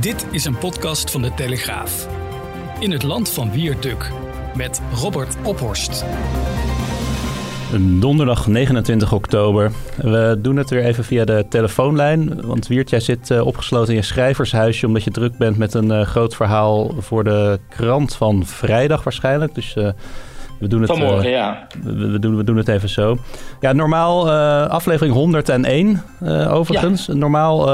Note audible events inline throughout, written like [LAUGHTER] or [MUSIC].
Dit is een podcast van de Telegraaf. In het land van Wierduk met Robert Ophorst. Donderdag 29 oktober. We doen het weer even via de telefoonlijn. Want Wiert, jij zit uh, opgesloten in je schrijvershuisje... omdat je druk bent met een uh, groot verhaal voor de krant van vrijdag waarschijnlijk. Dus uh, we doen het... Vanmorgen, ja. We, we, doen, we doen het even zo. Ja, normaal aflevering 101 overigens. Ja. Normaal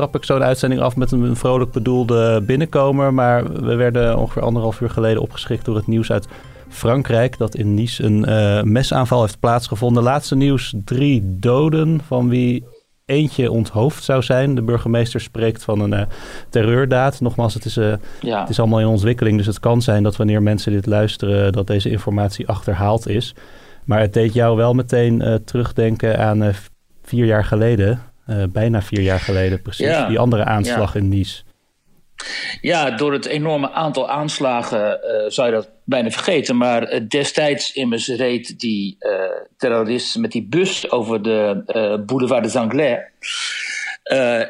trap ik zo'n uitzending af met een vrolijk bedoelde binnenkomer. Maar we werden ongeveer anderhalf uur geleden opgeschrikt door het nieuws uit Frankrijk. Dat in Nice een uh, mesaanval heeft plaatsgevonden. Laatste nieuws: drie doden, van wie eentje onthoofd zou zijn. De burgemeester spreekt van een uh, terreurdaad. Nogmaals, het is, uh, ja. het is allemaal in ontwikkeling. Dus het kan zijn dat wanneer mensen dit luisteren, dat deze informatie achterhaald is. Maar het deed jou wel meteen terugdenken aan vier jaar geleden. Uh, bijna vier jaar geleden precies. Ja. Die andere aanslag ja. in Nice. Ja, door het enorme aantal aanslagen uh, zou je dat bijna vergeten. Maar uh, destijds immers reed die terrorist met die bus over de boulevard des Anglais.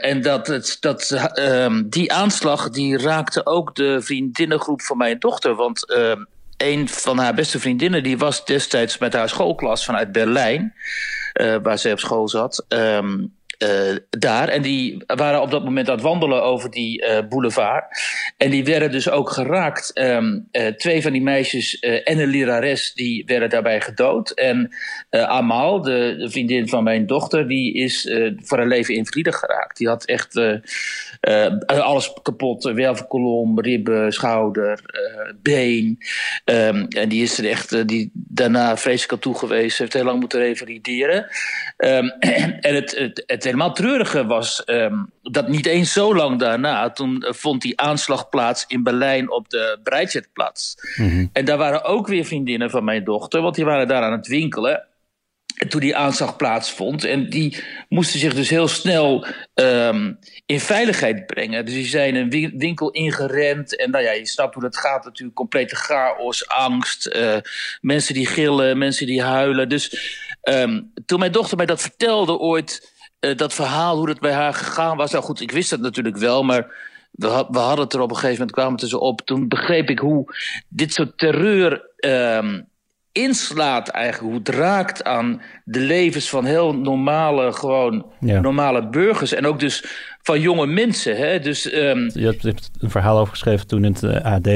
en dat, dat, ehm, die aanslag die raakte ook de vriendinnengroep van mijn dochter. Want ehm, een van haar beste vriendinnen die was destijds met haar schoolklas vanuit Berlijn. waar zij op school zat. Um, uh, daar. En die waren op dat moment aan het wandelen over die uh, boulevard. En die werden dus ook geraakt. Um, uh, twee van die meisjes, en een lerares, die werden daarbij gedood. En Amal, de, vriendin van mijn dochter, die is voor haar leven invalide geraakt. Die had echt alles kapot. Wervelkolom, ribben, schouder, been. Um, en die is er echt die daarna vreselijk aan toe geweest. Heeft heel lang moeten revalideren. Um, [CLEARS THROAT] en het, het, het helemaal treurige was um, dat niet eens zo lang daarna, toen vond die aanslag plaats in Berlijn op de Breitscheidplatz. Mm-hmm. En daar waren ook weer vriendinnen van mijn dochter, want die waren daar aan het winkelen. En toen die aanslag plaatsvond. En die moesten zich dus heel snel um, in veiligheid brengen. Dus die zijn een winkel ingerend. En nou ja, je snapt hoe dat gaat natuurlijk. Complete chaos, angst. Uh, mensen die gillen, mensen die huilen. Dus um, toen mijn dochter mij dat vertelde ooit uh, dat verhaal, hoe het bij haar gegaan was. Nou goed, ik wist dat natuurlijk wel, maar we, we hadden het er op een gegeven moment, kwamen het op. Toen begreep ik hoe dit soort terreur um, inslaat eigenlijk. Hoe het raakt aan de levens van heel normale, gewoon ja. normale burgers. En ook dus van jonge mensen. Hè? Dus, um... Je hebt een verhaal over geschreven toen in het uh, AD.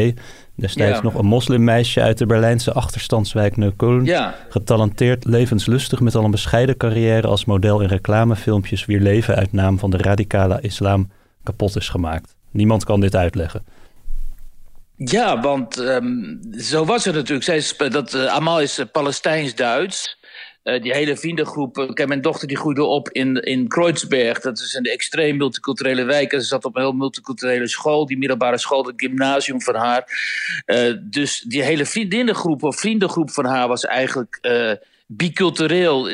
Destijds ja. nog een moslimmeisje uit de Berlijnse achterstandswijk Neukölln. Ja. Getalenteerd, levenslustig, met al een bescheiden carrière als model in reclamefilmpjes... wier leven uit naam van de radicale islam kapot is gemaakt. Niemand kan dit uitleggen. Ja, want um, zo was het natuurlijk. Zij is, dat, uh, Amal is uh, Palestijns-Duits. Uh, die hele vriendengroep. Ik heb mijn dochter die groeide op in, in Kreuzberg. Dat is een extreem multiculturele wijk. En ze zat op een heel multiculturele school. Die middelbare school, het gymnasium van haar. Uh, dus die hele vriendinnengroep of vriendengroep van haar was eigenlijk bicultureel.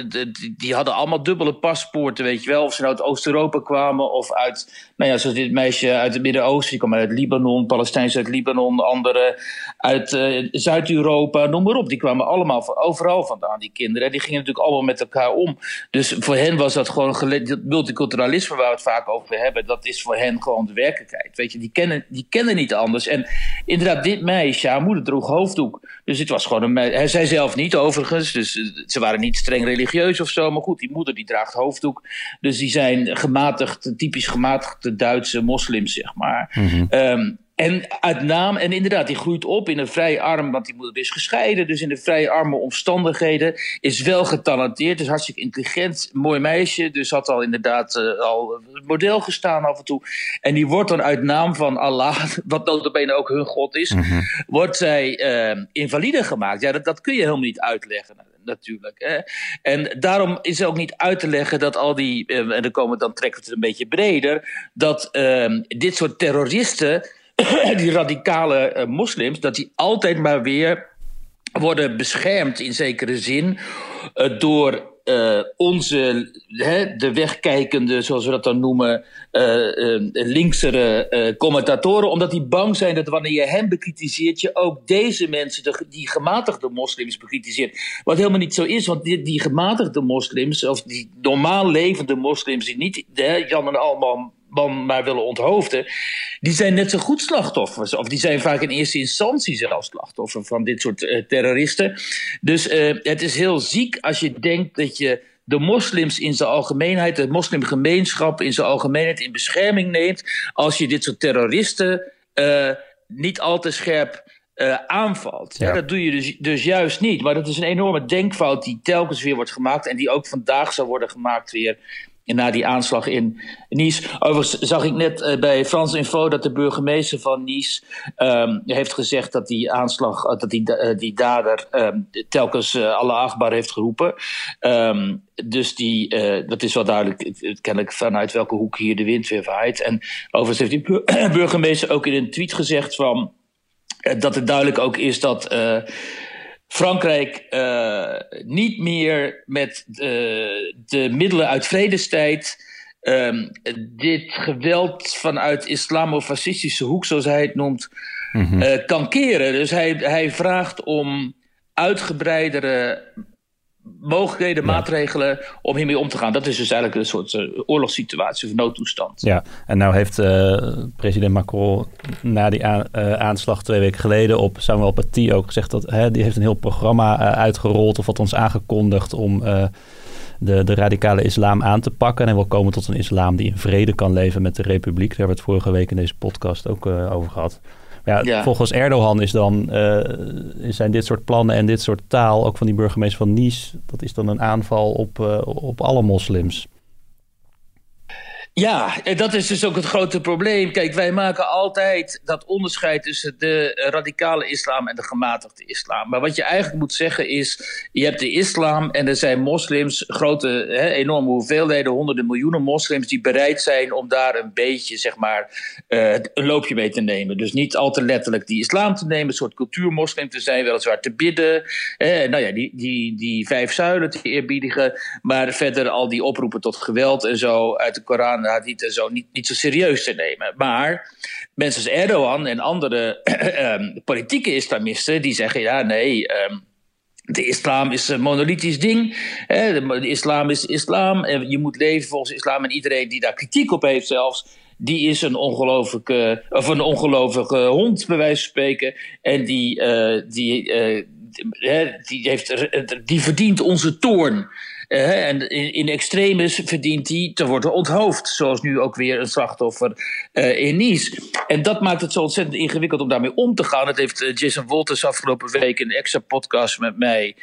Die hadden allemaal dubbele paspoorten, weet je wel. Of ze nou uit Oost-Europa kwamen of uit... Nou ja, zoals dit meisje uit het Midden-Oosten. Die kwam uit Libanon, Palestijns uit Libanon. Andere uit uh, Zuid-Europa, noem maar op. Die kwamen allemaal overal vandaan, die kinderen. En die gingen natuurlijk allemaal met elkaar om. Dus voor hen was dat gewoon... Dat multiculturalisme waar we het vaak over hebben... dat is voor hen gewoon de werkelijkheid. Weet je, die kennen, die kennen niet anders. En inderdaad, dit meisje, haar moeder droeg hoofddoek. Dus het was gewoon een meisje... Zei zelf niet, overigens. Dus ze waren niet streng religieus of zo. Maar goed, die moeder die draagt hoofddoek. Dus die zijn gematigd, typisch Duitse moslims, zeg maar. Mhm. Um, En uit naam, en inderdaad, die groeit op in een vrij arm, want die moeder is gescheiden, dus in de vrij arme omstandigheden. Is wel getalenteerd, dus hartstikke intelligent, mooi meisje, dus had al inderdaad uh, al model gestaan af en toe. En die wordt dan uit naam van Allah, [LAUGHS] wat notabene ook hun god is, mm wordt zij uh, invalide gemaakt. Ja, dat, dat kun je helemaal niet uitleggen natuurlijk. Hè. En daarom is het ook niet uit te leggen dat al die, eh, en dan komen dan trekken we het een beetje breder, dat uh, dit soort terroristen [CLEARS THROAT] die radicale uh, moslims, dat die altijd maar weer worden beschermd in zekere zin uh, door uh, onze, hè, de wegkijkende, zoals we dat dan noemen, linksere commentatoren, omdat die bang zijn dat wanneer je hen bekritiseert, je ook deze mensen, die gematigde moslims, bekritiseert. Wat helemaal niet zo is, want die, die gematigde moslims, of die normaal levende moslims, die niet Jan en Alman man maar willen onthoofden, die zijn net zo goed slachtoffers. Of die zijn vaak in eerste instantie zelfs slachtoffer van dit soort uh, terroristen. Dus uh, het is heel ziek als je denkt dat je de moslims in zijn algemeenheid, de moslimgemeenschap in zijn algemeenheid in bescherming neemt, als je dit soort terroristen uh, niet al te scherp uh, aanvalt. Ja. dat doe je dus, dus juist niet. Maar dat is een enorme denkfout die telkens weer wordt gemaakt en die ook vandaag zou worden gemaakt weer na die aanslag in Nice. Overigens zag ik net uh, bij France Info dat de burgemeester van Nice um, heeft gezegd dat die aanslag, uh, dat die, uh, die dader um, telkens alle achtbaar heeft geroepen. Um, dus die, dat is wel duidelijk, kennelijk vanuit welke hoek hier de wind weer waait. En overigens heeft die [CLEARS THROAT] burgemeester ook in een tweet gezegd van, dat het duidelijk ook is dat Frankrijk uh, niet meer met uh, de middelen uit vredestijd uh, dit geweld vanuit islamofascistische hoek, zoals hij het noemt, mm -hmm. kan keren. Dus hij, hij vraagt om uitgebreidere mogelijkheden, maatregelen om hiermee om te gaan. Dat is dus eigenlijk een soort uh, oorlogssituatie of noodtoestand. Ja, en nou heeft uh, president Macron na die uh, aanslag twee weken geleden op Samuel Paty ook gezegd dat hè, die heeft een heel programma uitgerold of althans aangekondigd om de, de radicale islam aan te pakken. En wil komen tot een islam die in vrede kan leven met de republiek. Daar hebben we het vorige week in deze podcast ook over gehad. Ja, Volgens Erdogan is dan, uh, zijn dit soort plannen en dit soort taal, ook van die burgemeester van Nice, dat is dan een aanval op, uh, op alle moslims. Ja, en dat is dus ook het grote probleem. Kijk, wij maken altijd dat onderscheid tussen de radicale islam en de gematigde islam. Maar wat je eigenlijk moet zeggen is: je hebt de islam en er zijn moslims, grote, hè, enorme hoeveelheden, honderden miljoenen moslims, die bereid zijn om daar een beetje, zeg maar, uh, een loopje mee te nemen. Dus niet al te letterlijk die islam te nemen, een soort cultuurmoslim te zijn, weliswaar te bidden. Eh, nou ja, die, die, die vijf zuilen te eerbiedigen. Maar verder al die oproepen tot geweld en zo uit de Koran hadith en zo niet, niet zo serieus te nemen. Maar mensen als Erdogan en andere um, [CLEARS THROAT] politieke islamisten die zeggen ja, nee. Um, de islam is een monolithisch ding. De, islam is islam. En je moet leven volgens islam. En iedereen die daar kritiek op heeft, zelfs, die is een ongelooflijke, of een ongelovige hond, bij wijze van spreken. En die, uh, die, uh, die, heeft, die verdient onze toorn. Uh, en in, in extremis verdient hij te worden onthoofd. Zoals nu ook weer een slachtoffer uh, in Nice. En dat maakt het zo ontzettend ingewikkeld om daarmee om te gaan. Dat heeft uh, Jason Wolters afgelopen week een extra podcast met mij,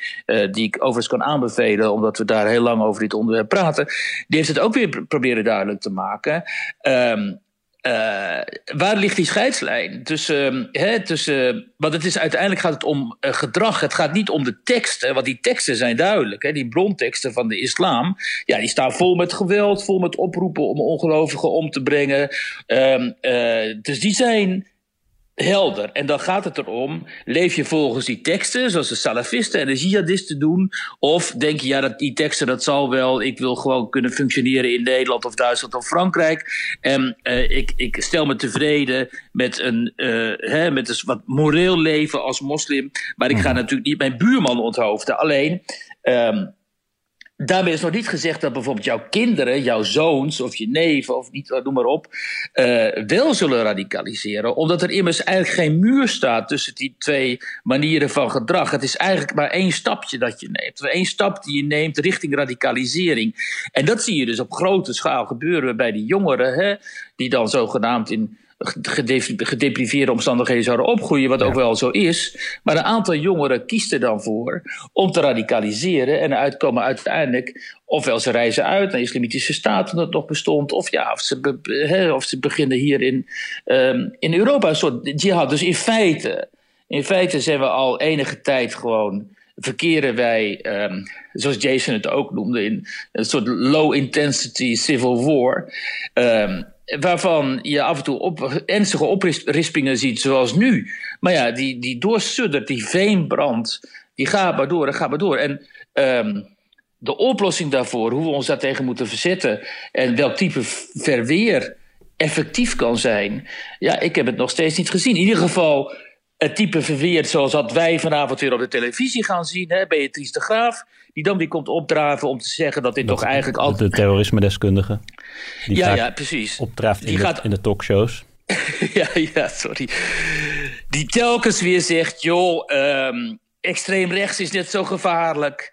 die ik overigens kan aanbevelen, omdat we daar heel lang over dit onderwerp praten. Die heeft het ook weer proberen duidelijk te maken. Um, uh, waar ligt die scheidslijn tussen, hè, tussen. Want het is, uiteindelijk gaat het om uh, gedrag. Het gaat niet om de teksten, want die teksten zijn duidelijk. Hè, die bronteksten van de islam. Ja, die staan vol met geweld, vol met oproepen om ongelovigen om te brengen. Um, uh, dus die zijn helder. En dan gaat het erom, leef je volgens die teksten, zoals de salafisten en de jihadisten doen, of denk je, ja, dat die teksten, dat zal wel, ik wil gewoon kunnen functioneren in Nederland of Duitsland of Frankrijk. En uh, ik, ik stel me tevreden met een, uh, hè, met een wat moreel leven als moslim, maar ik ga mhm. natuurlijk niet mijn buurman onthoofden. Alleen, um, Daarmee is nog niet gezegd dat bijvoorbeeld jouw kinderen, jouw zoons of je neven of niet, noem maar op, uh, wel zullen radicaliseren. Omdat er immers eigenlijk geen muur staat tussen die twee manieren van gedrag. Het is eigenlijk maar één stapje dat je neemt. Eén stap die je neemt richting radicalisering. En dat zie je dus op grote schaal gebeuren bij die jongeren, hè, die dan zogenaamd in gedepriveerde omstandigheden zouden opgroeien, wat ook wel zo is. Maar een aantal jongeren kiest er dan voor om te radicaliseren en uitkomen uiteindelijk. Ofwel ze reizen uit naar de islamitische staat, omdat het nog bestond, of, ja, of, ze, of ze beginnen hier in, um, in Europa een soort jihad. Dus in feite, in feite zijn we al enige tijd gewoon verkeren wij, um, zoals Jason het ook noemde, in een soort low-intensity civil war. Um, waarvan je af en toe op, ernstige oprispingen ziet, zoals nu. Maar ja, die, die die veenbrand, die gaat maar door en gaat maar door. En um, de oplossing daarvoor, hoe we ons daartegen moeten verzetten en welk type verweer effectief kan zijn, ja, ik heb het nog steeds niet gezien. In ieder geval het type verweer zoals dat wij vanavond weer op de televisie gaan zien. Hè, Beatrice de Graaf, die dan weer komt opdraven om te zeggen dat dit toch eigenlijk altijd... De terrorisme-deskundige. Die ja, ja, precies. Opdraaft in, de, in de talkshows. [LAUGHS] ja, ja, sorry. Die telkens weer zegt, joh, um, extreem rechts is net zo gevaarlijk.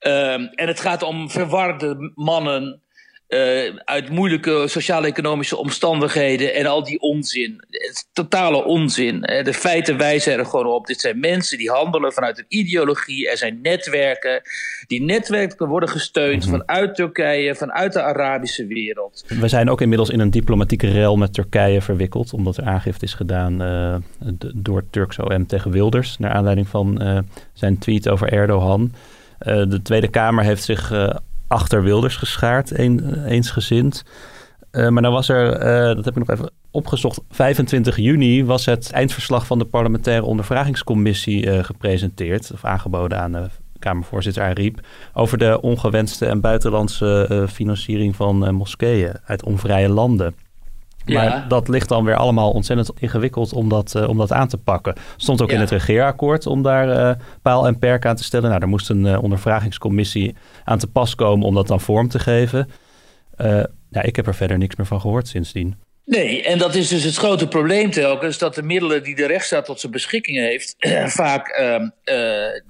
Um, en het gaat om verwarde mannen uh, uit moeilijke sociaal-economische omstandigheden en al die onzin. Totale onzin. De feiten wijzen er gewoon op. Dit zijn mensen die handelen vanuit een ideologie. Er zijn netwerken. Die netwerken worden gesteund mhm. vanuit Turkije, vanuit de Arabische wereld. We zijn ook inmiddels in een diplomatieke rel met Turkije verwikkeld, omdat er aangifte is gedaan uh, door Turks OM tegen Wilders, naar aanleiding van uh, zijn tweet over Erdogan. de Tweede Kamer heeft zich achter Wilders geschaard, een, eensgezind. Uh, maar dan was er, uh, dat heb ik nog even opgezocht, 25 juni was het eindverslag van de parlementaire ondervragingscommissie uh, gepresenteerd, of aangeboden aan de Kamervoorzitter Ariep, over de ongewenste en buitenlandse financiering van moskeeën uit onvrije landen. Maar dat ligt dan weer allemaal ontzettend ingewikkeld om dat, uh, om dat aan te pakken. Stond ook in het regeerakkoord om daar uh, paal en perk aan te stellen. Nou, er moest een uh, ondervragingscommissie aan te pas komen om dat dan vorm te geven. ja, ik heb er verder niks meer van gehoord sindsdien. Nee, en dat is dus het grote probleem telkens... dat de middelen die de rechtsstaat tot zijn beschikking heeft... [CLEARS THROAT] vaak ehm,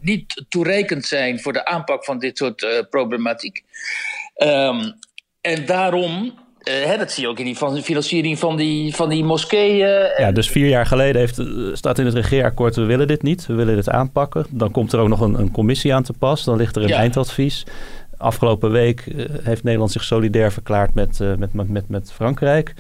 niet toereikend zijn voor de aanpak van dit soort problematiek. Um, en daarom uh, dat zie je ook in die financiering van die, van die moskeeën. Ja, dus vier jaar geleden heeft, eh, staat in het regeerakkoord... we willen dit niet, we willen dit aanpakken. Dan komt er ook nog een, een commissie aan te pas. Dan ligt er een eindadvies. Afgelopen week eh, heeft Nederland zich solidair verklaard met, met, met, met Frankrijk.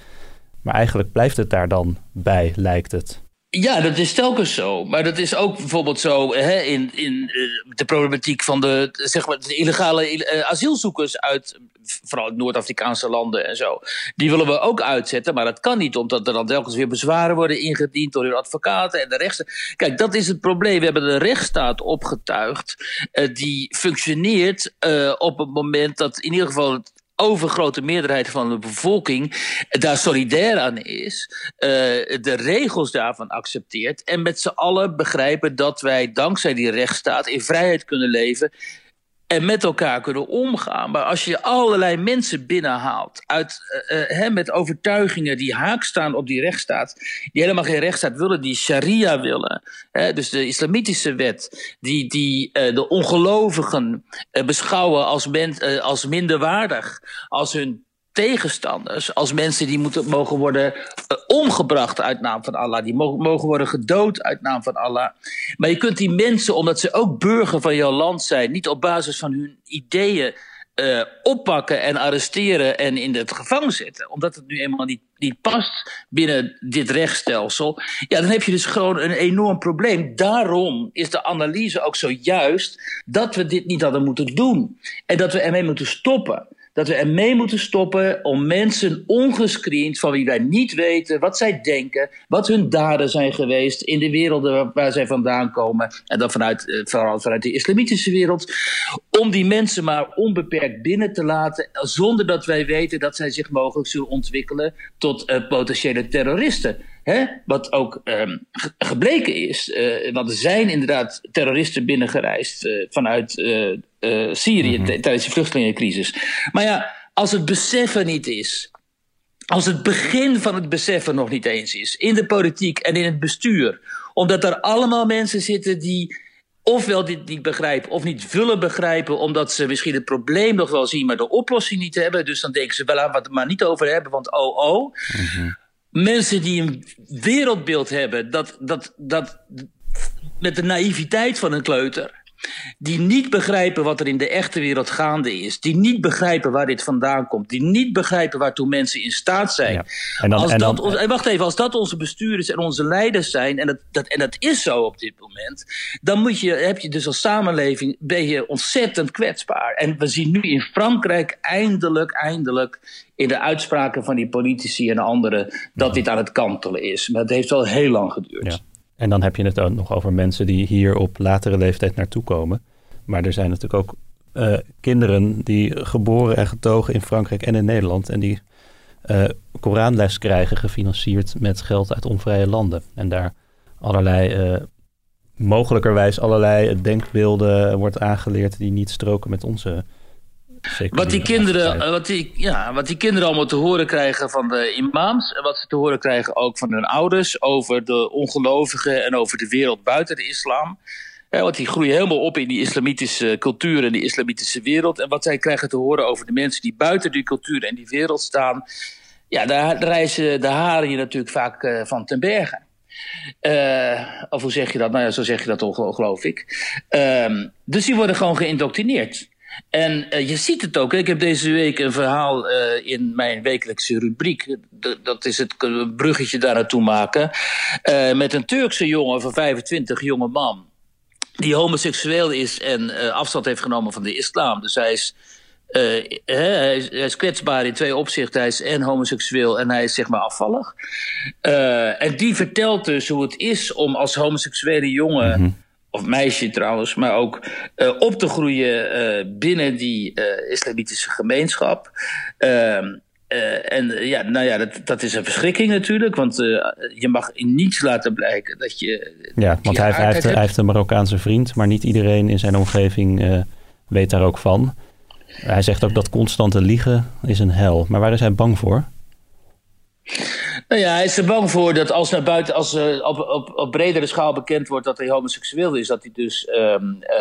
Maar eigenlijk blijft het daar dan bij, lijkt het. Ja, dat is telkens zo. Maar dat is ook bijvoorbeeld zo hè, in, in de problematiek van de, zeg maar, de illegale asielzoekers uit vooral Noord-Afrikaanse landen en zo. Die willen we ook uitzetten, maar dat kan niet, omdat er dan telkens weer bezwaren worden ingediend door hun advocaten en de rechtsen. Kijk, dat is het probleem. We hebben de rechtsstaat opgetuigd, uh, die functioneert op het moment dat in ieder geval het overgrote meerderheid van de bevolking daar solidair aan is, uh, de regels daarvan accepteert en met z'n allen begrijpen dat wij dankzij die rechtsstaat in vrijheid kunnen leven en met elkaar kunnen omgaan. Maar als je allerlei mensen binnenhaalt uit, uh, met overtuigingen die haak staan op die rechtsstaat, die helemaal geen rechtsstaat willen, die sharia willen, hè, dus de islamitische wet, die, die uh, de ongelovigen beschouwen als, men, als minderwaardig, als hun tegenstanders als mensen die moeten, mogen worden uh, omgebracht uit naam van Allah. Die mogen, mogen worden gedood uit naam van Allah. Maar je kunt die mensen, omdat ze ook burger van jouw land zijn, niet op basis van hun ideeën uh, oppakken en arresteren en in het gevangen zetten. Omdat het nu eenmaal niet, niet past binnen dit rechtsstelsel. Ja, dan heb je dus gewoon een enorm probleem. Daarom is de analyse ook zo juist dat we dit niet hadden moeten doen. En dat we ermee moeten stoppen dat we ermee moeten stoppen om mensen ongescreend, van wie wij niet weten wat zij denken, wat hun daden zijn geweest in de werelden waar, zij vandaan komen, en dan vanuit, eh, vooral vanuit de islamitische wereld, om die mensen maar onbeperkt binnen te laten, zonder dat wij weten dat zij zich mogelijk zullen ontwikkelen tot uh, potentiële terroristen. Hè? Wat ook um, gebleken is. Uh, want er zijn inderdaad terroristen binnengereisd vanuit uh, Syrië mm -hmm. tijdens de vluchtelingencrisis. Maar ja, als het beseffen niet is. Als het begin van het beseffen nog niet eens is. In de politiek en in het bestuur. Omdat er allemaal mensen zitten die ofwel dit niet begrijpen of niet willen begrijpen, omdat ze misschien het probleem nog wel zien, maar de oplossing niet hebben. Dus dan denken ze, wel laten we het maar niet over hebben, want oh oh. Mm -hmm. mensen die een wereldbeeld hebben dat, dat, dat met de naïviteit van een kleuter die niet begrijpen wat er in de echte wereld gaande is. Die niet begrijpen waar dit vandaan komt. Die niet begrijpen waartoe mensen in staat zijn. Ja. En dan, als en dan, dat, wacht even, als dat onze bestuurders en onze leiders zijn, en dat, dat, en dat is zo op dit moment, dan moet je, heb je dus als samenleving, ben je ontzettend kwetsbaar. En we zien nu in Frankrijk eindelijk, eindelijk in de uitspraken van die politici en anderen dat dit aan het kantelen is. Maar het heeft wel heel lang geduurd. Ja. En dan heb je het ook nog over mensen die hier op latere leeftijd naartoe komen. Maar er zijn natuurlijk ook uh, kinderen die geboren en getogen in Frankrijk en in Nederland. En die uh, Koranles krijgen gefinancierd met geld uit onvrije landen. En daar allerlei, uh, mogelijkerwijs allerlei denkbeelden wordt aangeleerd die niet stroken met onze wat die, kinderen, eh, wat, die, ja, wat die kinderen allemaal te horen krijgen van de imams... en wat ze te horen krijgen ook van hun ouders... over de ongelovigen en over de wereld buiten de islam... want die groeien helemaal op in die islamitische cultuur en die islamitische wereld. En wat zij krijgen te horen over de mensen die buiten die cultuur en die wereld staan... ja, daar reizen de haren je natuurlijk vaak uh, van ten berge. Uh, of hoe zeg je dat? Nou ja, zo zeg je dat toch, geloof ik. Uh, dus die worden gewoon geïndoctrineerd. En uh, je ziet het ook. Ik heb deze week een verhaal uh, in mijn wekelijkse rubriek. dat is het bruggetje daar naartoe maken. Met een Turkse jongen van 25, jonge man. Die homoseksueel is en afstand heeft genomen van de islam. Dus hij is, kwetsbaar in twee opzichten. Hij is en homoseksueel en hij is zeg maar afvallig. en die vertelt dus hoe het is om als homoseksuele jongen. -hmm of meisje trouwens, maar ook uh, op te groeien uh, binnen die uh, islamitische gemeenschap. Ehm, en ja, nou ja, dat, dat is een verschrikking natuurlijk, want je mag in niets laten blijken dat je. Ja, want hij, hij, heeft, hij, heeft, een Marokkaanse vriend, maar niet iedereen in zijn omgeving weet daar ook van. Hij zegt ook dat constante liegen is een hel. Maar waar is hij bang voor? Nou ja, hij is er bang voor dat als naar buiten, als uh, op, op, op bredere schaal bekend wordt dat hij homoseksueel is, dat hij dus um, uh,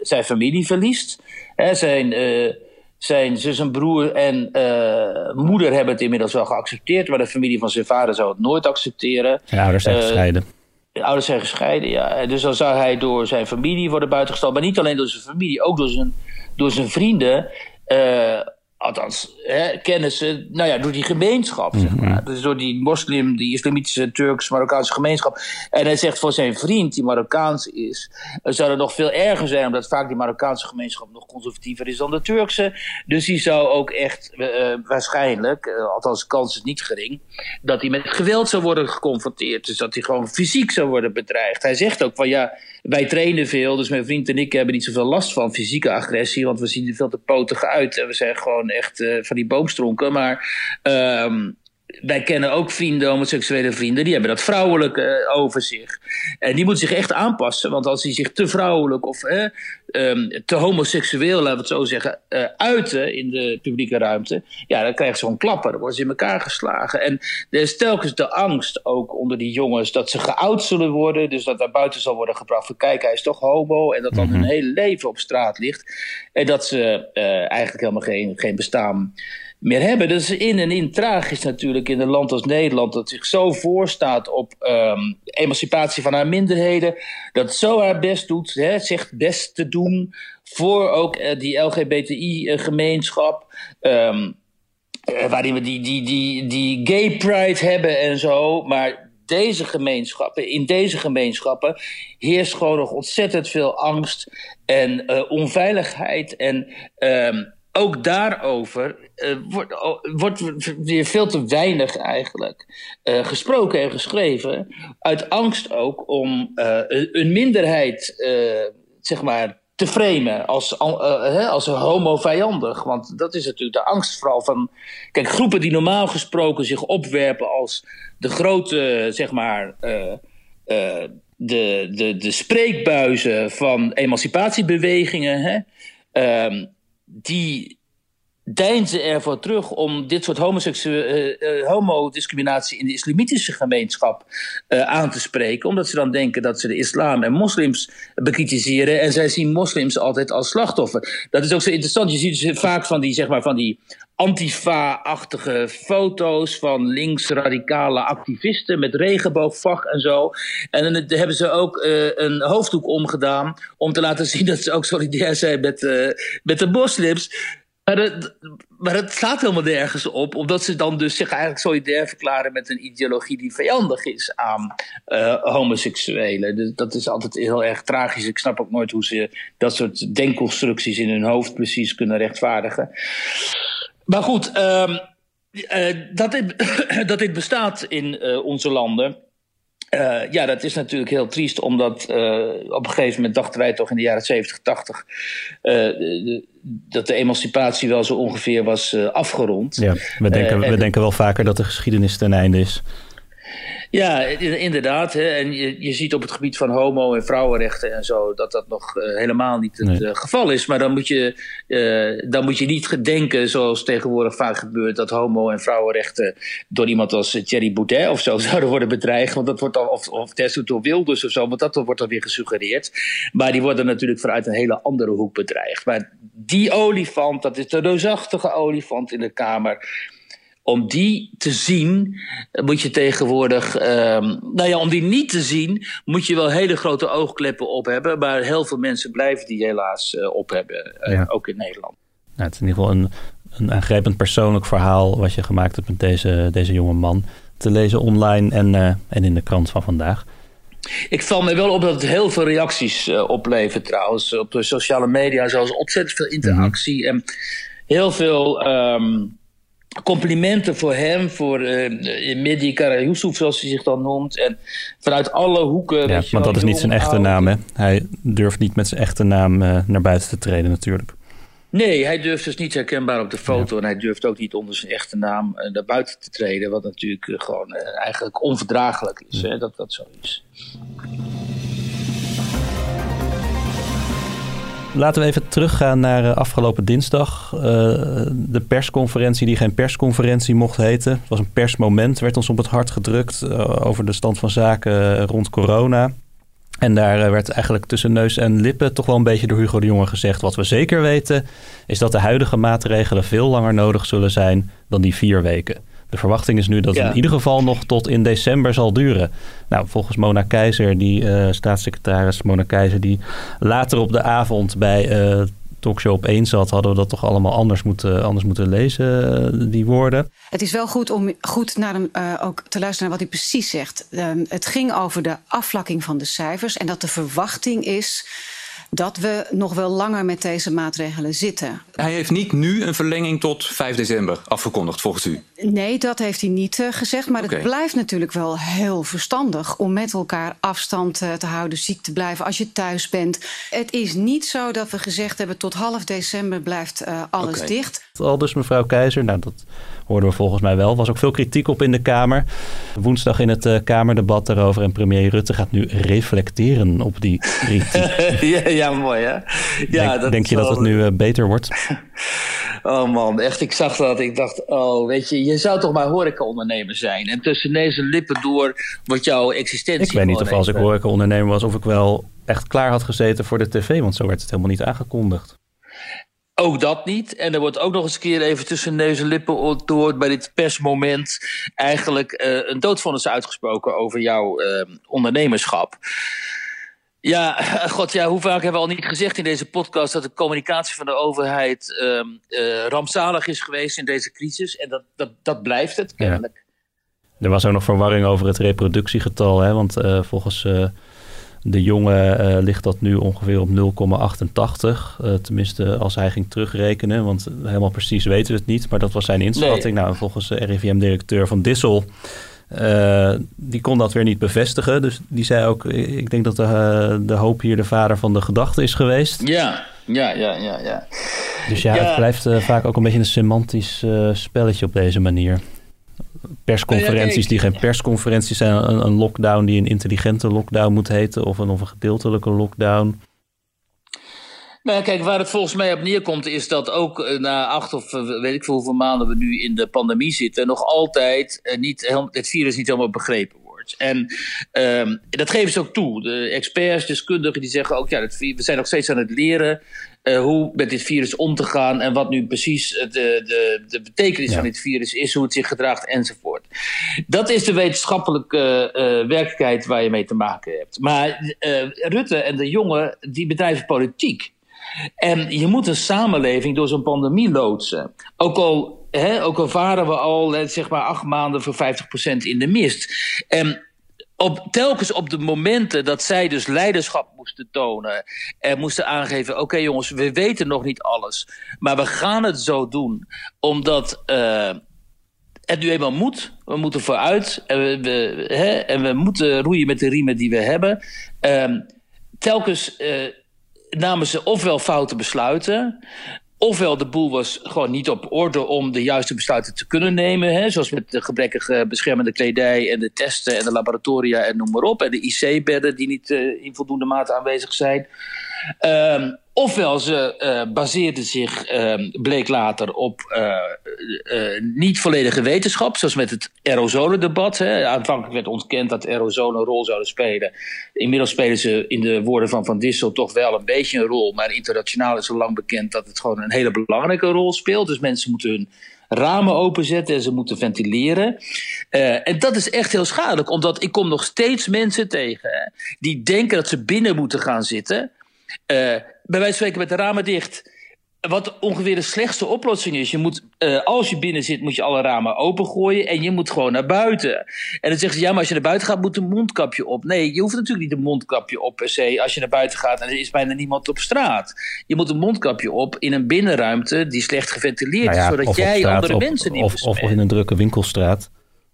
zijn familie verliest. Hè, zijn, uh, zijn zus en broer en moeder hebben het inmiddels wel geaccepteerd, maar de familie van zijn vader zou het nooit accepteren. Zijn ouders zijn gescheiden. De ouders zijn gescheiden, ja. Dus dan zou hij door zijn familie worden buitengesteld, maar niet alleen door zijn familie, ook door zijn, door zijn vrienden althans, hè, kennissen, nou ja, door die gemeenschap, zeg mhm. maar. Dus door die moslim, die islamitische, Turks-Marokkaanse gemeenschap. En hij zegt voor zijn vriend, die Marokkaans is, zou het nog veel erger zijn, omdat vaak die Marokkaanse gemeenschap nog conservatiever is dan de Turkse. Dus die zou ook echt uh, waarschijnlijk, uh, althans de kans is niet gering, dat hij met geweld zou worden geconfronteerd. Dus dat hij gewoon fysiek zou worden bedreigd. Hij zegt ook van ja, wij trainen veel, dus mijn vriend en ik hebben niet zoveel last van fysieke agressie, want we zien er veel te potig uit en we zijn gewoon echt uh, van die boomstronken. Maar um, wij kennen ook vrienden, homoseksuele vrienden, die hebben dat vrouwelijk uh, over zich. En die moeten zich echt aanpassen, want als die zich te vrouwelijk of um, te homoseksueel, laten we het zo zeggen, uh, uiten in de publieke ruimte, ja, dan krijgen ze gewoon klappen, dan worden ze in elkaar geslagen. En er is telkens de angst ook onder die jongens dat ze geout zullen worden, dus dat daar buiten zal worden gebracht van kijk, hij is toch homo, en dat dan hun mhm. hele leven op straat ligt. En dat ze eigenlijk helemaal geen, geen bestaan meer hebben. Dat is in en in tragisch natuurlijk in een land als Nederland... dat zich zo voorstaat op um, emancipatie van haar minderheden... dat zo haar best doet, hè, zegt best te doen... voor ook uh, die LGBTI-gemeenschap... Um, uh, waarin we die, die, die, die gay pride hebben en zo... maar deze gemeenschappen, in deze gemeenschappen heerst gewoon nog ontzettend veel angst en onveiligheid en um, ook daarover uh, wordt, wordt weer veel te weinig eigenlijk uh, gesproken en geschreven. Uit angst ook om uh, een minderheid, zeg maar, te framen als, als homo-vijandig. Want dat is natuurlijk de angst vooral van... Kijk, groepen die normaal gesproken zich opwerpen als de grote, zeg maar... de, de, de spreekbuizen van emancipatiebewegingen... Hè, um, die deinzen ervoor terug om dit soort uh, homodiscriminatie in de islamitische gemeenschap uh, aan te spreken. Omdat ze dan denken dat ze de islam en moslims bekritiseren. En zij zien moslims altijd als slachtoffer. Dat is ook zo interessant. Je ziet dus vaak van die, zeg maar, van die antifa-achtige foto's van linksradicale activisten met regenboogvlag en zo. En dan hebben ze ook een hoofddoek omgedaan om te laten [LAUGHS] zien dat ze ook solidair zijn met, met de moslims. Maar het, slaat helemaal nergens op, omdat ze dan dus zich eigenlijk solidair verklaren met een ideologie die vijandig is aan uh, homoseksuelen. Dus dat is altijd heel erg tragisch. Ik snap ook nooit hoe ze dat soort denkconstructies in hun hoofd precies kunnen rechtvaardigen. Maar goed, uh, uh, dat, dit, [COUGHS] dat dit bestaat in uh, onze landen. Uh, ja, dat is natuurlijk heel triest, omdat uh, op een gegeven moment dachten wij toch in de jaren 70, 80 uh, de, dat de emancipatie wel zo ongeveer was afgerond. Ja, we denken, we denken wel vaker dat de geschiedenis ten einde is. Ja, inderdaad. Hè. En je, je ziet op het gebied van homo- en vrouwenrechten en zo dat dat nog uh, helemaal niet het nee. uh, geval is. Maar dan moet, je, uh, dan moet je niet denken, zoals tegenwoordig vaak gebeurt, dat homo- en vrouwenrechten door iemand als Thierry Boudet of zo [LAUGHS] zouden worden bedreigd. Want dat wordt dan, of, of door Wilders of zo, want dat wordt dan weer gesuggereerd. Maar die worden natuurlijk vanuit een hele andere hoek bedreigd. Maar die olifant, dat is de reusachtige olifant in de Kamer om die te zien, moet je tegenwoordig. Um, nou ja, om die niet te zien, moet je wel hele grote oogkleppen op hebben. Maar heel veel mensen blijven die helaas uh, op hebben, uh, ja. ook in Nederland. Nou, het is in ieder geval een, een aangrijpend persoonlijk verhaal wat je gemaakt hebt met deze, deze jonge man. Te lezen online en, uh, en in de krant van vandaag. Ik val me wel op dat het heel veel reacties oplevert trouwens. Op de sociale media zelfs ontzettend veel interactie. Mm-hmm. En heel veel um, complimenten voor hem, voor uh, Mehdi Karayoussouf, zoals hij zich dan noemt. En vanuit alle hoeken. Ja, maar dat is niet zijn echte naam, hè? Hij durft niet met zijn echte naam uh, naar buiten te treden, natuurlijk. Nee, hij durft dus niet herkenbaar op de foto. Ja. En hij durft ook niet onder zijn echte naam uh, naar buiten te treden. Wat natuurlijk gewoon eigenlijk onverdraaglijk is, ja. hè, dat dat zo is. Laten we even teruggaan naar uh, afgelopen dinsdag. Uh, de persconferentie die geen persconferentie mocht heten. Het was een persmoment, werd ons op het hart gedrukt uh, over de stand van zaken rond corona. En daar werd eigenlijk tussen neus en lippen toch wel een beetje door Hugo de Jonge gezegd. Wat we zeker weten is dat de huidige maatregelen veel langer nodig zullen zijn dan die vier weken. De verwachting is nu dat ja. het in ieder geval nog tot in december zal duren. Nou, volgens Mona Keizer, die uh, staatssecretaris Mona Keizer, die later op de avond bij uh, Talkshow op 1 zat, hadden we dat toch allemaal anders moeten, anders moeten lezen, uh, die woorden. Het is wel goed om goed naar hem uh, ook te luisteren naar wat hij precies zegt. Um, het ging over de afvlakking van de cijfers en dat de verwachting is dat we nog wel langer met deze maatregelen zitten. Hij heeft niet nu een verlenging tot 5 december afgekondigd, volgens u? Nee, dat heeft hij niet uh, gezegd. Maar okay. het blijft natuurlijk wel heel verstandig om met elkaar afstand uh, te houden, ziek te blijven als je thuis bent. Het is niet zo dat we gezegd hebben tot half december blijft uh, alles okay. dicht. Al dus mevrouw Keizer, nou dat hoorden we volgens mij wel. Er was ook veel kritiek op in de Kamer. Woensdag in het uh, Kamerdebat daarover. En premier Rutte gaat nu reflecteren op die kritiek. [LAUGHS] ja, ja, mooi hè? Ja, denk, dat denk je wel... dat het nu uh, beter wordt? [LAUGHS] oh man, echt. Ik zag dat. Ik dacht, oh weet je, je zou toch maar horecaondernemer zijn. En tussen deze lippen door wordt jouw existentie Ik weet niet of als ik horecaondernemer was of ik wel echt klaar had gezeten voor de tv. Want zo werd het helemaal niet aangekondigd. Ook dat niet. En er wordt ook nog eens een keer even tussen neus en lippen door bij dit persmoment eigenlijk uh, een doodvonnis uitgesproken over jouw uh, ondernemerschap. Ja, god, ja, hoe vaak hebben we al niet gezegd in deze podcast dat de communicatie van de overheid uh, rampzalig is geweest in deze crisis. En dat, dat, dat blijft het kennelijk. Ja. Er was ook nog verwarring over het reproductiegetal, hè? want volgens de jongen uh, ligt dat nu ongeveer op 0,88. Uh, tenminste, als hij ging terugrekenen. Want helemaal precies weten we het niet. Maar dat was zijn inschatting. Nee. Nou, volgens de RIVM-directeur van Dissel... Uh, die kon dat weer niet bevestigen. Dus die zei ook... Ik denk dat de, de hoop hier de vader van de gedachte is geweest. Ja, ja, ja, ja. ja. Dus ja, ja. het blijft vaak ook een beetje een semantisch spelletje op deze manier persconferenties die geen persconferenties zijn. Een, een, lockdown die een intelligente lockdown moet heten of een, of een gedeeltelijke lockdown. Nou, kijk, waar het volgens mij op neerkomt, is dat ook eh, na acht of eh, weet ik veel hoeveel maanden we nu in de pandemie zitten, nog altijd uh, niet, het virus niet helemaal begrepen wordt. En um, dat geven ze ook toe. De experts, deskundigen, die zeggen ook, ja, we zijn nog steeds aan het leren. Uh, hoe met dit virus om te gaan en wat nu precies de, de, de betekenis ja. van dit virus is, hoe het zich gedraagt enzovoort. Dat is de wetenschappelijke uh, werkelijkheid waar je mee te maken hebt. Maar uh, Rutte en de jongen, die bedrijven politiek. En je moet een samenleving door zo'n pandemie loodsen. Ook al, hè, ook al varen we al zeg maar acht maanden voor 50% in de mist. En op, telkens op de momenten dat zij dus leiderschap moesten tonen en moesten aangeven: oké jongens, we weten nog niet alles, maar we gaan het zo doen, omdat uh, het nu eenmaal moet. We moeten vooruit en we, hè, en we moeten roeien met de riemen die we hebben. Uh, telkens uh, namen ze ofwel foute besluiten. Ofwel de boel was gewoon niet op orde om de juiste besluiten te kunnen nemen. Hè, zoals met de gebrekkige beschermende kledij en de testen en de laboratoria en noem maar op. En de IC-bedden die niet uh, in voldoende mate aanwezig zijn. Um, ofwel ze uh, baseerden zich, uh, bleek later, op uh, niet volledige wetenschap, zoals met het aerosolendebat. Aanvankelijk werd ontkend dat aerosolen een rol zouden spelen. Inmiddels spelen ze in de woorden van Van Dissel toch wel een beetje een rol, maar internationaal is al lang bekend dat het gewoon een hele belangrijke rol speelt. Dus mensen moeten hun ramen openzetten en ze moeten ventileren. En dat is echt heel schadelijk, omdat ik kom nog steeds mensen tegen die denken dat ze binnen moeten gaan zitten. Bij wijze van spreken met de ramen dicht. Wat ongeveer de slechtste oplossing is. Je moet, uh, als je binnen zit, moet je alle ramen opengooien. En je moet gewoon naar buiten. En dan zeggen ze, ja, maar als je naar buiten gaat, moet een mondkapje op. Nee, je hoeft natuurlijk niet een mondkapje op per se. Als je naar buiten gaat en er is bijna niemand op straat. Je moet een mondkapje op in een binnenruimte die slecht geventileerd nou ja, is. Zodat jij straat, andere op, mensen niet of, of in een drukke winkelstraat.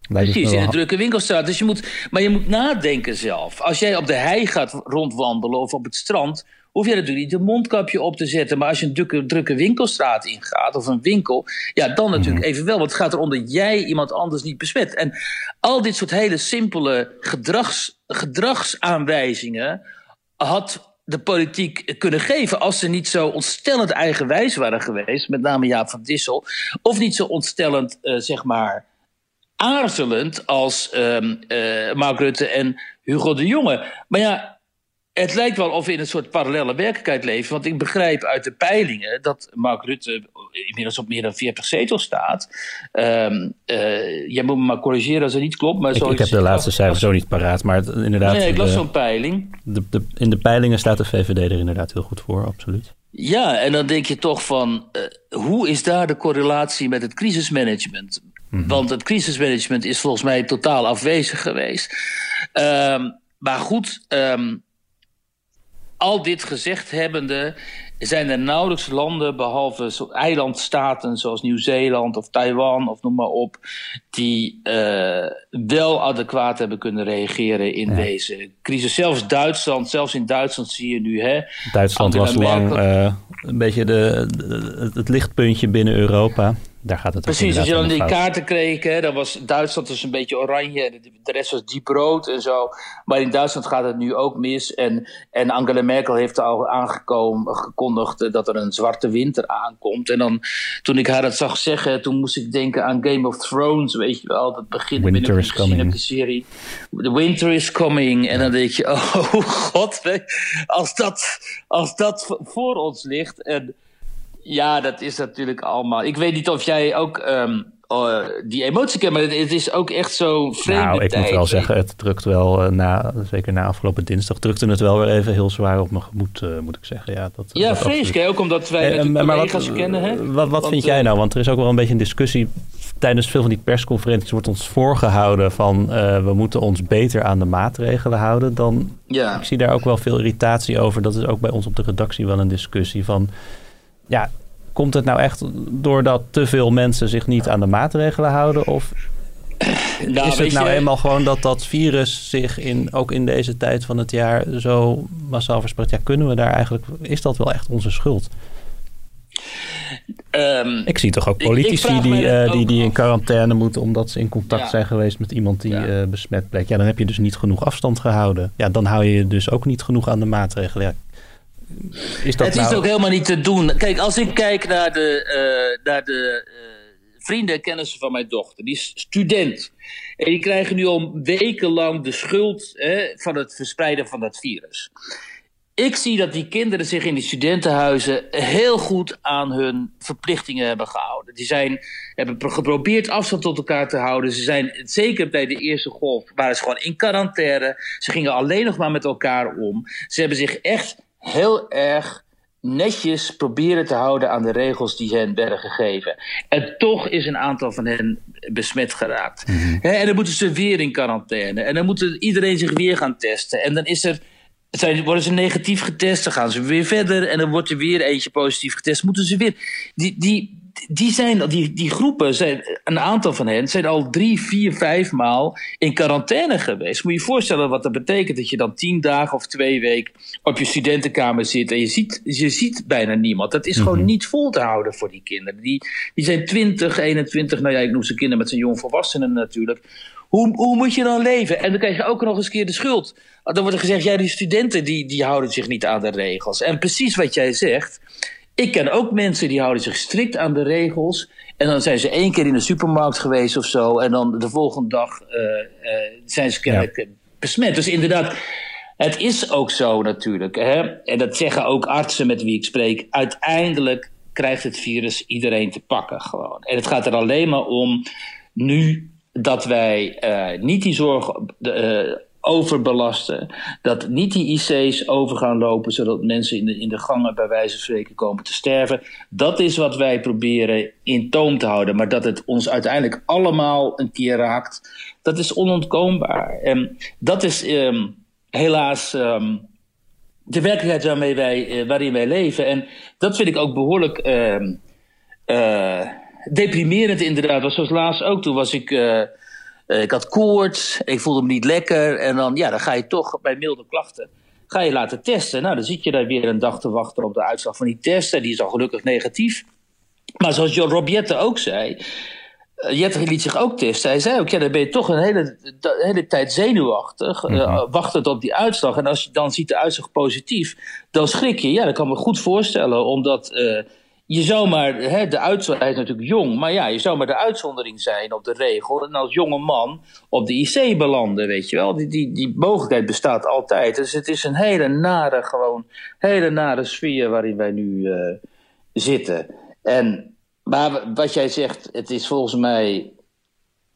Precies, in een drukke winkelstraat. Dus je moet, maar je moet nadenken zelf. Als jij op de hei gaat rondwandelen of op het strand hoef je natuurlijk niet een mondkapje op te zetten. Maar als je een drukke, drukke winkelstraat ingaat of een winkel, ja, dan natuurlijk even wel. Want het gaat erom dat jij iemand anders niet besmet. En al dit soort hele simpele gedrags, gedragsaanwijzingen had de politiek kunnen geven als ze niet zo ontstellend eigenwijs waren geweest, met name Jaap van Dissel, of niet zo ontstellend, uh, zeg maar, aarzelend als um, uh, Mark Rutte en Hugo de Jonge. Maar ja, het lijkt wel of we in een soort parallele werkelijkheid leven. Want ik begrijp uit de peilingen dat Mark Rutte inmiddels op meer dan 40 zetels staat. Um, uh, jij moet me maar corrigeren als het niet klopt. Maar ik, ik heb de laatste cijfers zo niet paraat. Maar inderdaad. Nee, ik las zo'n peiling. De, de, in de peilingen staat de VVD er inderdaad heel goed voor, absoluut. Ja, en dan denk je toch van, uh, hoe is daar de correlatie met het crisismanagement? Mm -hmm. Want het crisismanagement is volgens mij totaal afwezig geweest. Um, maar goed, um, al dit gezegd hebbende zijn er nauwelijks landen, behalve eilandstaten zoals Nieuw-Zeeland of Taiwan of noem maar op, die uh, wel adequaat hebben kunnen reageren in ja. deze crisis. Zelfs Duitsland, zelfs in Duitsland zie je nu. Hè, Duitsland was lang uh, een beetje de, de, het lichtpuntje binnen Europa. Daar gaat het Precies, als je dan die kaarten kreeg, hè, dan was Duitsland dus een beetje oranje en de rest was diep rood en zo. Maar in Duitsland gaat het nu ook mis. En, en Angela Merkel heeft al aangekomen, gekondigd dat er een zwarte winter aankomt. En dan, toen ik haar dat zag zeggen, toen moest ik denken aan Game of Thrones, weet je wel. Dat begint op de serie. The winter is coming. En dan denk je, [LAUGHS] oh god, als dat, als dat voor ons ligt. En, ja, dat is natuurlijk allemaal. Ik weet niet of jij ook um, uh, die emotie kent, maar het, is ook echt zo vreemd. Nou, ik tijd, moet wel zeggen, het drukt wel, uh, na, zeker na afgelopen dinsdag, drukte het wel weer even heel zwaar op mijn gemoed, uh, moet ik zeggen. Ja, dat, ja dat vreselijk, ook omdat wij en, maar wat, kennen. Hè? Wat, wat Want, vind jij eh, nou? Want er is ook wel een beetje een discussie tijdens veel van die persconferenties wordt ons voorgehouden van we moeten ons beter aan de maatregelen houden. Dan ja. ik zie daar ook wel veel irritatie over. Dat is ook bij ons op de redactie wel een discussie van ja, komt het nou echt doordat te veel mensen zich niet aan de maatregelen houden? Of Nou, is het nou je- eenmaal gewoon dat dat virus zich in, ook in deze tijd van het jaar zo massaal verspreidt? Ja, kunnen we daar eigenlijk, is dat wel echt onze schuld? ehm, Ik zie toch ook Ik- ik politici die, eh, die, die in quarantaine moeten omdat ze in contact Ja. zijn geweest met iemand die Ja. eh, besmet bleek. Ja, dan heb je dus niet genoeg afstand gehouden. Ja, dan hou je je dus ook niet genoeg aan de maatregelen. Ja, is dat Het nou... is ook helemaal niet te doen. Kijk, als ik kijk naar de, uh, naar de uh, vrienden en kennissen van mijn dochter, die is student. En die krijgen nu al wekenlang de schuld hè, van het verspreiden van dat virus. Ik zie dat die kinderen zich in die studentenhuizen heel goed aan hun verplichtingen hebben gehouden. Die zijn, hebben geprobeerd afstand tot elkaar te houden. Ze zijn, zeker bij de eerste golf, waren ze gewoon in quarantaine. Ze gingen alleen nog maar met elkaar om. Ze hebben zich echt heel erg netjes proberen te houden aan de regels die hen werden gegeven. En toch is een aantal van hen besmet geraakt. en dan moeten ze weer in quarantaine. En dan moet iedereen zich weer gaan testen. En dan is er zijn, worden ze negatief getest, dan gaan ze weer verder en dan wordt er weer eentje positief getest. Moeten ze weer. Die, die, die, zijn, die, die groepen, zijn, een aantal van hen, zijn al drie, vier, vijf maal in quarantaine geweest. Moet je je voorstellen wat dat betekent dat je dan tien dagen of twee weken op je studentenkamer zit en je ziet, je ziet bijna niemand. Dat is gewoon Mhm. niet vol te houden voor die kinderen. Die, die zijn 20, 21, nou ja, ik noem ze kinderen met zijn jongvolwassenen natuurlijk. Hoe, hoe moet je dan leven? En dan krijg je ook nog eens een keer de schuld. Dan wordt er gezegd, ja, die studenten die, die houden zich niet aan de regels. En precies wat jij zegt. Ik ken ook mensen die houden zich strikt aan de regels. En dan zijn ze één keer in de supermarkt geweest of zo. En dan de volgende dag uh, uh, zijn ze kennelijk ja. besmet. Dus inderdaad, het is ook zo natuurlijk. Hè? En dat zeggen ook artsen met wie ik spreek. Uiteindelijk krijgt het virus iedereen te pakken gewoon. En het gaat er alleen maar om nu dat wij uh, niet die zorg overbelasten. Dat niet die IC's over gaan lopen, zodat mensen in de, in de gangen bij wijze van spreken komen te sterven. Dat is wat wij proberen in toom te houden. Maar dat het ons uiteindelijk allemaal een keer raakt, dat is onontkoombaar. En dat is um, helaas. Um, de werkelijkheid waarmee wij, uh, waarin wij leven. En dat vind ik ook behoorlijk uh, deprimerend inderdaad. Was zoals laatst ook. Toen was ik... Uh, ik had koorts, ik voelde me niet lekker. En dan, ja, dan ga je toch bij milde klachten ga je laten testen. Nou, dan zit je daar weer een dag te wachten op de uitslag van die test. En die is al gelukkig negatief. Maar zoals Rob Jette ook zei... Uh, Jette liet zich ook testen. Hij zei ook, ja, dan ben je toch een hele, hele tijd zenuwachtig. Mm -hmm. uh, wachtend op die uitslag. En als je dan ziet de uitslag positief, dan schrik je. Ja, dat kan me goed voorstellen. Omdat uh, je zou maar, hè, de uitzondering, hij is natuurlijk jong, maar ja, je zou maar de uitzondering zijn op de regel. En als jonge man op de IC belanden, weet je wel. Die, die, die mogelijkheid bestaat altijd. Dus het is een hele nare, gewoon, hele nare sfeer waarin wij nu uh, zitten. En, maar wat jij zegt, het is volgens mij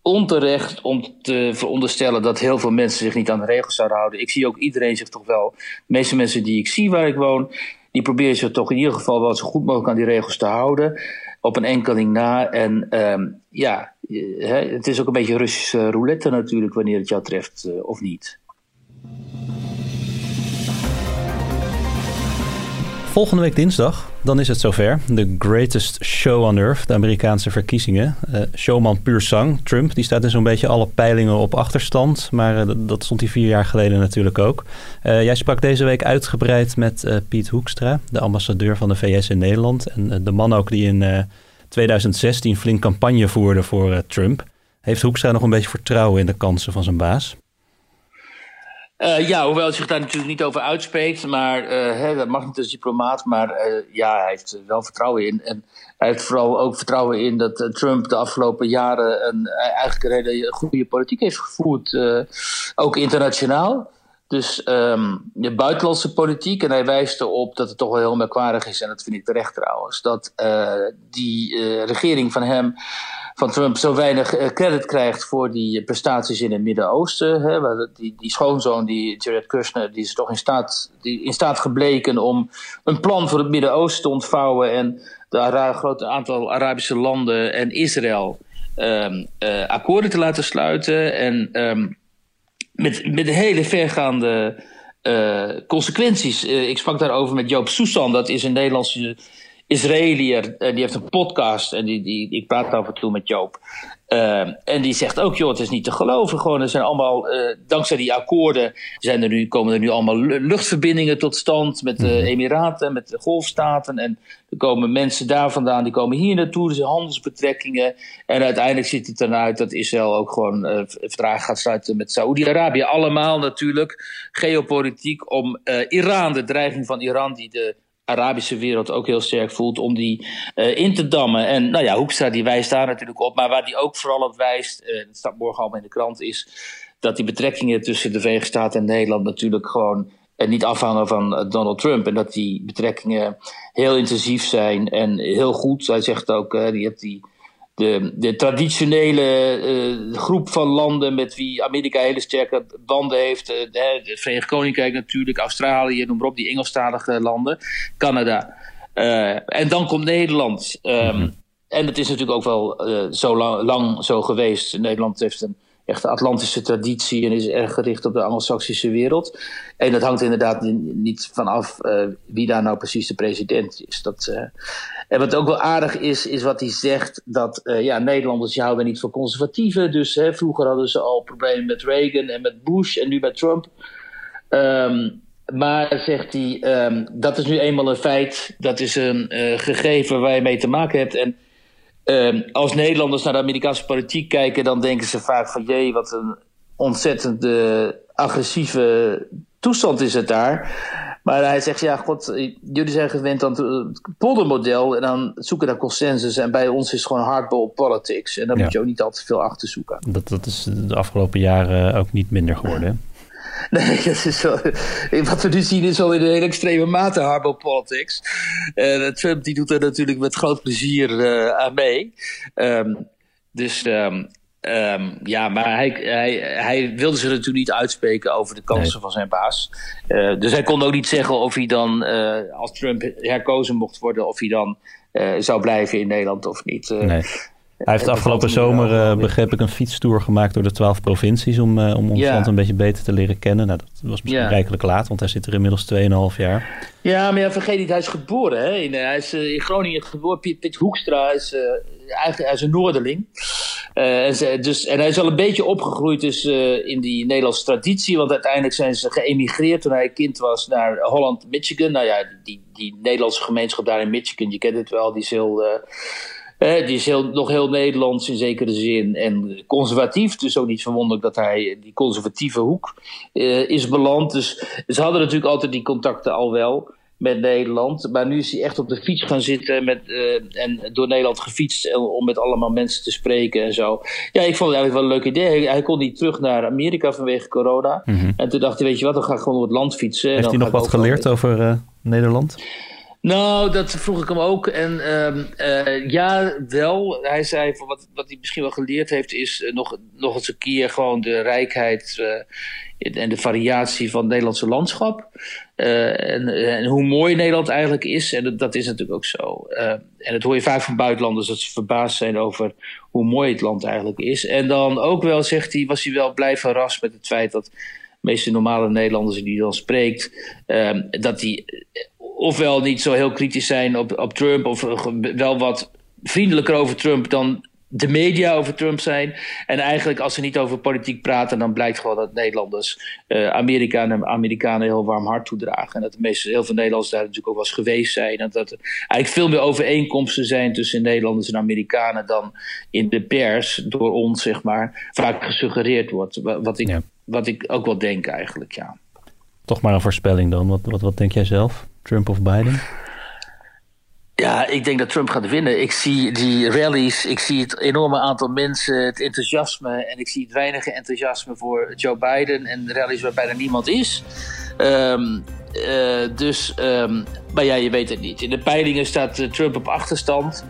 onterecht om te veronderstellen dat heel veel mensen zich niet aan de regels zouden houden. Ik zie ook iedereen zich toch wel, de meeste mensen die ik zie waar ik woon, die proberen zich toch in ieder geval wel zo goed mogelijk aan die regels te houden. Op een enkeling na. En um, ja, he, het is ook een beetje Russische roulette natuurlijk, wanneer het jou treft uh, of niet. Volgende week dinsdag, dan is het zover. The greatest show on earth, de Amerikaanse verkiezingen. Uh, showman puur sang, Trump, die staat in zo'n beetje alle peilingen op achterstand. Maar uh, dat stond hij vier jaar geleden natuurlijk ook. Uh, jij sprak deze week uitgebreid met Piet Hoekstra, de ambassadeur van de VS in Nederland. En de man ook die in 2016 flink campagne voerde voor Trump. Heeft Hoekstra nog een beetje vertrouwen in de kansen van zijn baas? Uh, ja, hoewel hij zich daar natuurlijk niet over uitspreekt. Maar uh, hè, dat mag niet als diplomaat. Maar uh, ja, hij heeft wel vertrouwen in. En hij heeft vooral ook vertrouwen in dat Trump de afgelopen jaren een, eigenlijk een hele goede politiek heeft gevoerd. ook internationaal. Dus um, de buitenlandse politiek. En hij wijst erop dat het toch wel heel merkwaardig is. En dat vind ik terecht trouwens. Dat die regering van hem van Trump zo weinig credit krijgt voor die prestaties in het Midden-Oosten. Die, die schoonzoon, die Jared Kushner, die is toch in staat, die in staat gebleken om een plan voor het Midden-Oosten te ontvouwen en een groot aantal Arabische landen en Israël uh, akkoorden te laten sluiten. En um, met, met hele vergaande uh, consequenties. Uh, ik sprak daarover met Joop Soesan, dat is een Nederlandse Israëliër, die heeft een podcast en die, die, ik praat af en toe met Joop. en die zegt ook, joh, het is niet te geloven. Gewoon, er zijn allemaal, dankzij die akkoorden zijn er nu, komen er nu allemaal luchtverbindingen tot stand met de mhm. Emiraten, met de Golfstaten. En er komen mensen daar vandaan, die komen hier naartoe. Er zijn handelsbetrekkingen. En uiteindelijk ziet het eruit dat Israël ook gewoon uh, verdragen gaat sluiten met Saoedi-Arabië. Allemaal natuurlijk geopolitiek om Iran, de dreiging van Iran, die de Arabische wereld ook heel sterk voelt om die uh, in te dammen. En nou ja, Hoekstra die wijst daar natuurlijk op. Maar waar die ook vooral op wijst, uh, dat staat morgen allemaal in de krant, is dat die betrekkingen tussen de Verenigde Staten en Nederland natuurlijk gewoon uh, niet afhangen van Donald Trump. En dat die betrekkingen heel intensief zijn en heel goed. Hij zegt ook, die hebt die de, de traditionele uh, groep van landen met wie Amerika hele sterke banden heeft. Uh, het Verenigd Koninkrijk natuurlijk, Australië, noem maar op, die Engelstalige landen, Canada. Uh, en dan komt Nederland. Um, En het is natuurlijk ook wel zo lang, lang, zo geweest. Nederland heeft een echte Atlantische traditie en is erg gericht op de Anglo-Saxische wereld. En dat hangt inderdaad niet vanaf wie daar nou precies de president is. Dat, en wat ook wel aardig is, is wat hij zegt dat uh, ja, Nederlanders houden niet voor conservatieven. Dus hè, vroeger hadden ze al problemen met Reagan en met Bush en nu met Trump. Um, maar zegt hij, um, dat is nu eenmaal een feit, dat is een gegeven waar je mee te maken hebt. En uh, als Nederlanders naar de Amerikaanse politiek kijken, dan denken ze vaak van jee, wat een ontzettend agressieve toestand is het daar. Maar hij zegt, ja, god, jullie zijn gewend aan het poldermodel en dan zoeken naar consensus. En bij ons is het gewoon hardball politics. En daar moet je ook niet altijd veel achter zoeken. Dat, dat is de afgelopen jaren ook niet minder geworden. [LAUGHS] Nee, dat is zo. Wat we nu zien is wel in een hele extreme mate hardball politics. Uh, Trump die doet er natuurlijk met groot plezier uh, aan mee. Um, dus um, um, ja, maar hij, hij, hij, wilde zich natuurlijk niet uitspreken over de kansen nee. van zijn baas. Uh, dus hij kon ook niet zeggen of hij dan, als Trump herkozen mocht worden, of hij dan zou blijven in Nederland of niet. Nee. Hij heeft afgelopen zomer, begreep ik, een fietstour gemaakt door de twaalf provincies om, om ons ja. land een beetje beter te leren kennen. Nou, dat was misschien ja. rijkelijk laat, want hij zit er inmiddels 2,5 jaar. Ja, maar ja, vergeet niet, hij is geboren. Hè? In, hij is in Groningen geboren. Piet, Piet Hoekstra is eigenlijk hij is een Noorderling. En, dus, en hij is al een beetje opgegroeid dus, in die Nederlandse traditie. Want uiteindelijk zijn ze geëmigreerd toen hij kind was naar Holland, Michigan. Nou ja, die, die Nederlandse gemeenschap daar in Michigan, je kent het wel, die is heel uh, die is heel, nog heel Nederlands in zekere zin en conservatief. Dus ook niet verwonderlijk dat hij die conservatieve hoek is beland. Dus ze hadden natuurlijk altijd die contacten al wel met Nederland. Maar nu is hij echt op de fiets gaan zitten met, uh, en door Nederland gefietst om met allemaal mensen te spreken en zo. Ja, ik vond het eigenlijk wel een leuk idee. Hij kon niet terug naar Amerika vanwege corona. Mm -hmm. En toen dacht hij, weet je wat, dan ga ik gewoon op het land fietsen. Heeft hij nog wat geleerd over uh, Nederland? Nou, dat vroeg ik hem ook. En um, uh, ja, wel. Hij zei, wat, wat hij misschien wel geleerd heeft, is uh, nog, nog eens een keer gewoon de rijkheid uh, en de variatie van het Nederlandse landschap. En, en, hoe mooi Nederland eigenlijk is. En dat, is natuurlijk ook zo. en dat hoor je vaak van buitenlanders, dat ze verbaasd zijn over hoe mooi het land eigenlijk is. En dan ook wel, zegt hij, was hij wel blij verrast met het feit dat de meeste normale Nederlanders die hij dan spreekt, ehm, dat die ofwel niet zo heel kritisch zijn op, op Trump, of wel wat vriendelijker over Trump dan de media over Trump zijn. En eigenlijk als ze niet over politiek praten, dan blijkt gewoon dat Nederlanders uh, Amerika en Amerikanen heel warm hart toedragen. En dat de meeste, heel veel Nederlanders daar natuurlijk ook wel eens geweest zijn. En dat er eigenlijk veel meer overeenkomsten zijn tussen Nederlanders en Amerikanen dan in de pers door ons, zeg maar, vaak gesuggereerd wordt. Wat ik, wat ik ook wel denk eigenlijk, ja. Toch maar een voorspelling dan. Wat, wat, wat denk jij zelf? Trump of Biden? Ja, ik denk dat Trump gaat winnen. Ik zie die rallies, ik zie het enorme aantal mensen, het enthousiasme. En ik zie het weinige enthousiasme voor Joe Biden en rallies waar bijna niemand is. Um, uh, dus, um, maar ja, je weet het niet. In de peilingen staat uh, Trump op achterstand.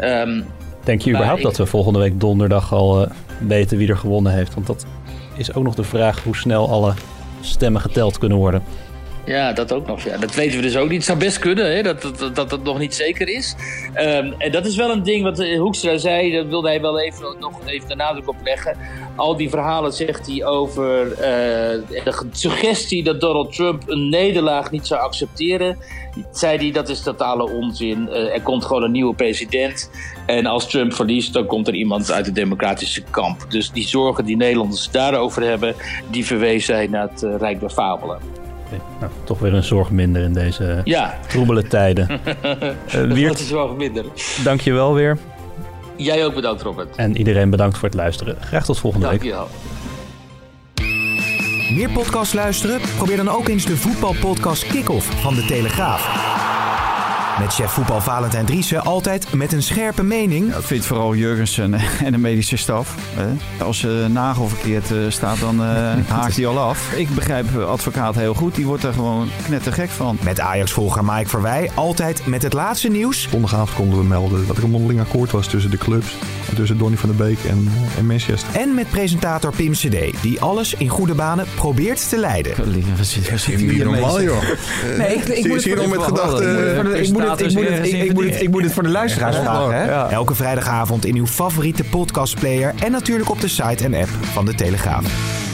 Um, Denk je überhaupt ik... dat we volgende week donderdag al uh, weten wie er gewonnen heeft? Want dat is ook nog de vraag hoe snel alle stemmen geteld kunnen worden. Ja, dat ook nog. Ja. Dat weten we dus ook niet. Het zou best kunnen hè, dat, dat, dat het nog niet zeker is. Um, en dat is wel een ding wat Hoekstra zei. Dat wilde hij wel even, nog even de nadruk op leggen. Al die verhalen zegt hij over uh, de suggestie dat Donald Trump een nederlaag niet zou accepteren. Zei hij dat is totale onzin. Uh, er komt gewoon een nieuwe president. En als Trump verliest, dan komt er iemand uit de democratische kamp. Dus die zorgen die Nederlanders daarover hebben, die verwezen hij naar het Rijk der Fabelen. Nou, toch weer een zorg minder in deze ja. troebele tijden. [LAUGHS] uh, Wiert, dat is zorg minder. Dank je wel weer. Jij ook bedankt, Robert. En iedereen bedankt voor het luisteren. Graag tot volgende Dank week. Dank je wel. Meer podcast luisteren? Probeer dan ook eens de voetbalpodcast Kick-Off van De Telegraaf. Met chef voetbal Valentijn Driessen altijd met een scherpe mening. Ja, ik vind vooral Jurgensen [LAUGHS] en de medische staf. Als uh, Nagel verkeerd uh, staat, dan uh, [LAUGHS] haakt hij al af. Ik begrijp advocaat heel goed. Die wordt er gewoon knettergek van. Met Ajax-volger Mike Verwij altijd met het laatste nieuws. Zondagavond konden we melden dat er een mondeling akkoord was tussen de clubs. Tussen Donny van der Beek en, en Manchester. En met presentator Pim CD. Die alles in goede banen probeert te leiden. Niet normaal joh. Nee, ik, ik moet hier nog met gedachten ik, moet het, ik, moet het, ik moet het voor de luisteraars vragen. Hè? Elke vrijdagavond in uw favoriete podcastplayer en natuurlijk op de site en app van De Telegraaf.